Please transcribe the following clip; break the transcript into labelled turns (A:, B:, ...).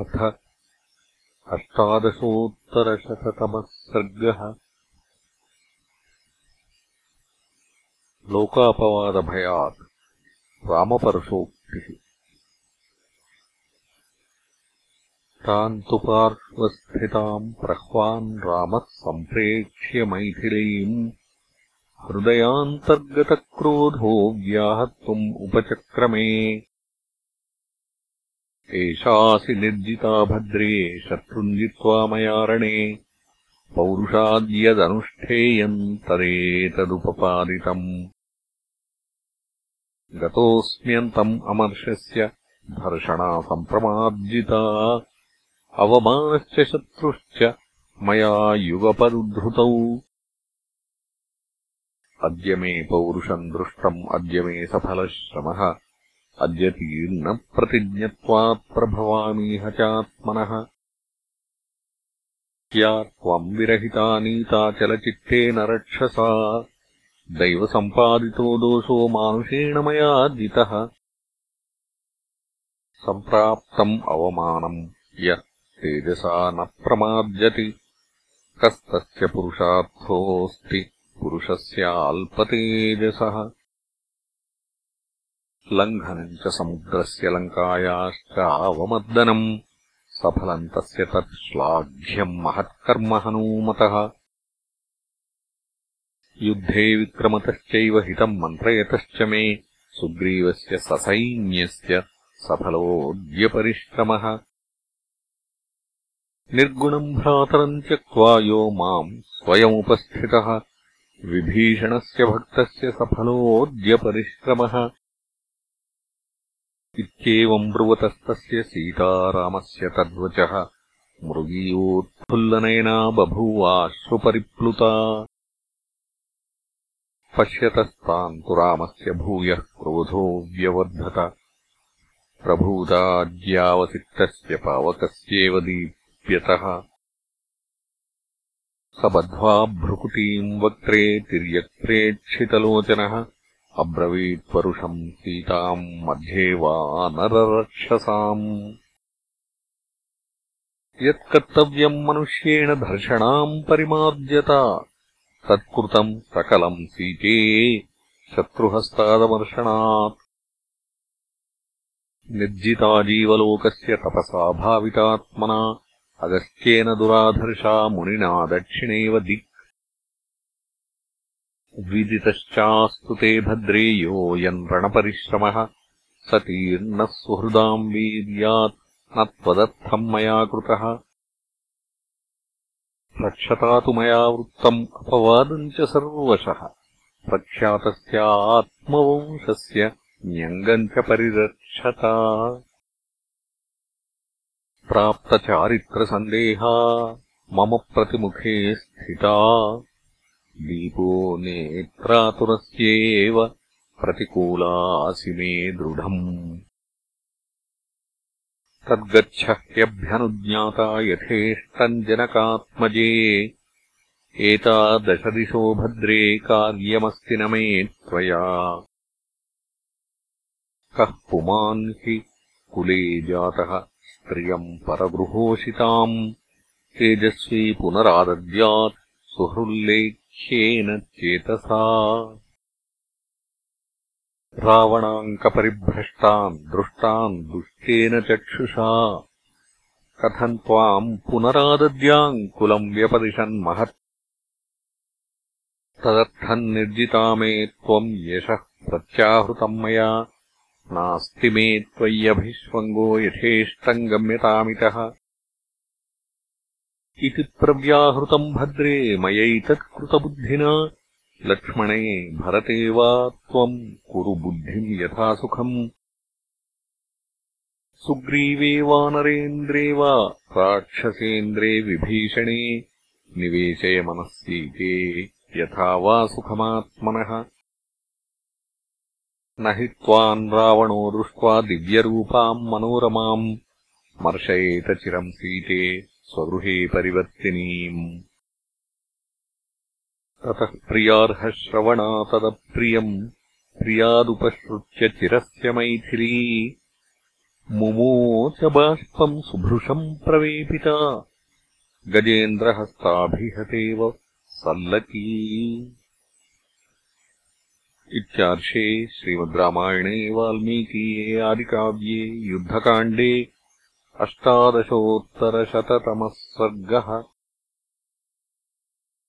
A: अथ अष्टादशोत्तरशततमः सर्गः। लोकापवादभयात् रामपरशोक्तिः तान् तु पार्श्वस्थिताम् प्रह्वान् रामः सम्प्रेक्ष्य मैथिलीम् हृदयान्तर्गतक्रोधो व्याहत्तुम् उपचक्रमे एषासि निर्जिता भद्रे शत्रुञ्जित्वा मया रणे। पौरुषाद्यदनुष्ठेयम् तदेतदुपपादितम् गतोऽस्म्यन्तम् अमर्षस्य धर्षणा सम्प्रमार्जिता अवमानश्च शत्रुश्च मया युगपदुद्धृतौ। अद्य मे पौरुषम् दृष्टम् अद्य मे सफलः श्रमः अद्य तीर्णप्रतिज्ञत्वात् प्रभवामीह चात्मनः। या त्वम् विरहिता नीताचलचित्तेन रक्षसा दैवसम्पादितो दोषो मानुषेण मया जितः सम्प्राप्तम् अवमानम् यः तेजसा न प्रमार्जति कस्तस्य पुरुषार्थोऽस्ति पुरुषस्याल्पतेजसः लङ्घनम् च समुद्रस्य लङ्कायाश्च आवमर्दनम् सफलम् तस्य तत् श्लाघ्यम् महत्कर्म हनूमतः। युद्धे विक्रमतश्चैव हितम् मन्त्रयतश्च मे। सुग्रीवस्य ससैन्यस्य सफलोऽद्यपरिश्रमः निर्गुणम् भ्रातरम् त्यक्त्वा यो माम् स्वयमुपस्थितः। विभीषणस्य भक्तस्य सफलोऽद्यपरिश्रमः इत्येवम् ब्रुवतस्तस्य सीतारामस्य तद्वचः मृगीयोत्फुल्लनयना बभूवाश्रुपरिप्लुता पश्यतस्ताम् तु रामस्य भूयः क्रोधो व्यवर्धत। प्रभूताज्यावसिक्तस्य पावकस्येव दीप्यतः। स बद्ध्वा भ्रुकुटीम् वक्त्रे तिर्यक्त्रेक्षितलोचनः अब्रवीत्परुषम् सीताम् मध्ये वा नररक्षसाम्। यत्कर्तव्यम् मनुष्येण धर्षणाम् परिमार्जता तत्कृतम् सकलम् सीते शत्रुहस्तादमर्षणात्। निर्जिताजीवलोकस्य तपसा भावितात्मना अगस्त्येन दुराधर्षा मुनिना दक्षिणेव दिक् विदितश्चास्तु ते भद्रे योऽयम् रणपरिश्रमः। स तीर्णः सुहृदाम् वीर्यात् न त्वदर्थम् मया कृतः। रक्षता तु मया वृत्तम् अपवादम् च सर्वशः। प्रख्यातस्यात्मवंशस्य न्यङ्गम् च परिरक्षता। प्राप्तचारित्रसन्देहा मम प्रतिमुखे स्थिता दीपो नेत्रातुरस्येव प्रतिकूलासि मे दृढम्। यथेष्टम् जनकात्मजे। एतादशदिशो भद्रे कार्यमस्ति न मे त्वया। कः पुमान् हि कुले जातः स्त्रियम् परगृहोषिताम्। तेजस्वी पुनरादद्यात् सुहृल्लेख् चेतसा। रावणाङ्कपरिभ्रष्टान् दृष्टान् दुष्टेन चक्षुषा। कथम् त्वाम् पुनरादद्याम् कुलम् व्यपदिशन् महत्। तदर्थम् निर्जिता मे त्वम् यशः प्रत्याहृतम् मया। नास्ति मे त्वय्यभिष्वङ्गो यथेष्टम् गम्यतामितः इति प्रव्याहृतम् भद्रे मयैतत्कृतबुद्धिना लक्ष्मणे भरते वा त्वम् कुरु बुद्धिम् यथा सुखम्। सुग्रीवे वा नरेन्द्रे वा राक्षसेन्द्रे विभीषणे निवेशय मनःसीते यथा वा सुखमात्मनः। न हि त्वाम् रावणो दृष्ट्वा दिव्यरूपाम् मनोरमाम् मर्शयेत चिरम् सीते स्वगृहे परिवर्तिनीम्। ततः मुमोच बाष्पम् सुभृशम् प्रवेपिता। गजेन्द्रहस्ताभिहतेव सल्लकी। इत्यार्षे श्रीमद् रामायणे वाल्मीकीये आदिकाव्ये युद्धकाण्डे अष्टादशोत्तरशततमः सर्गः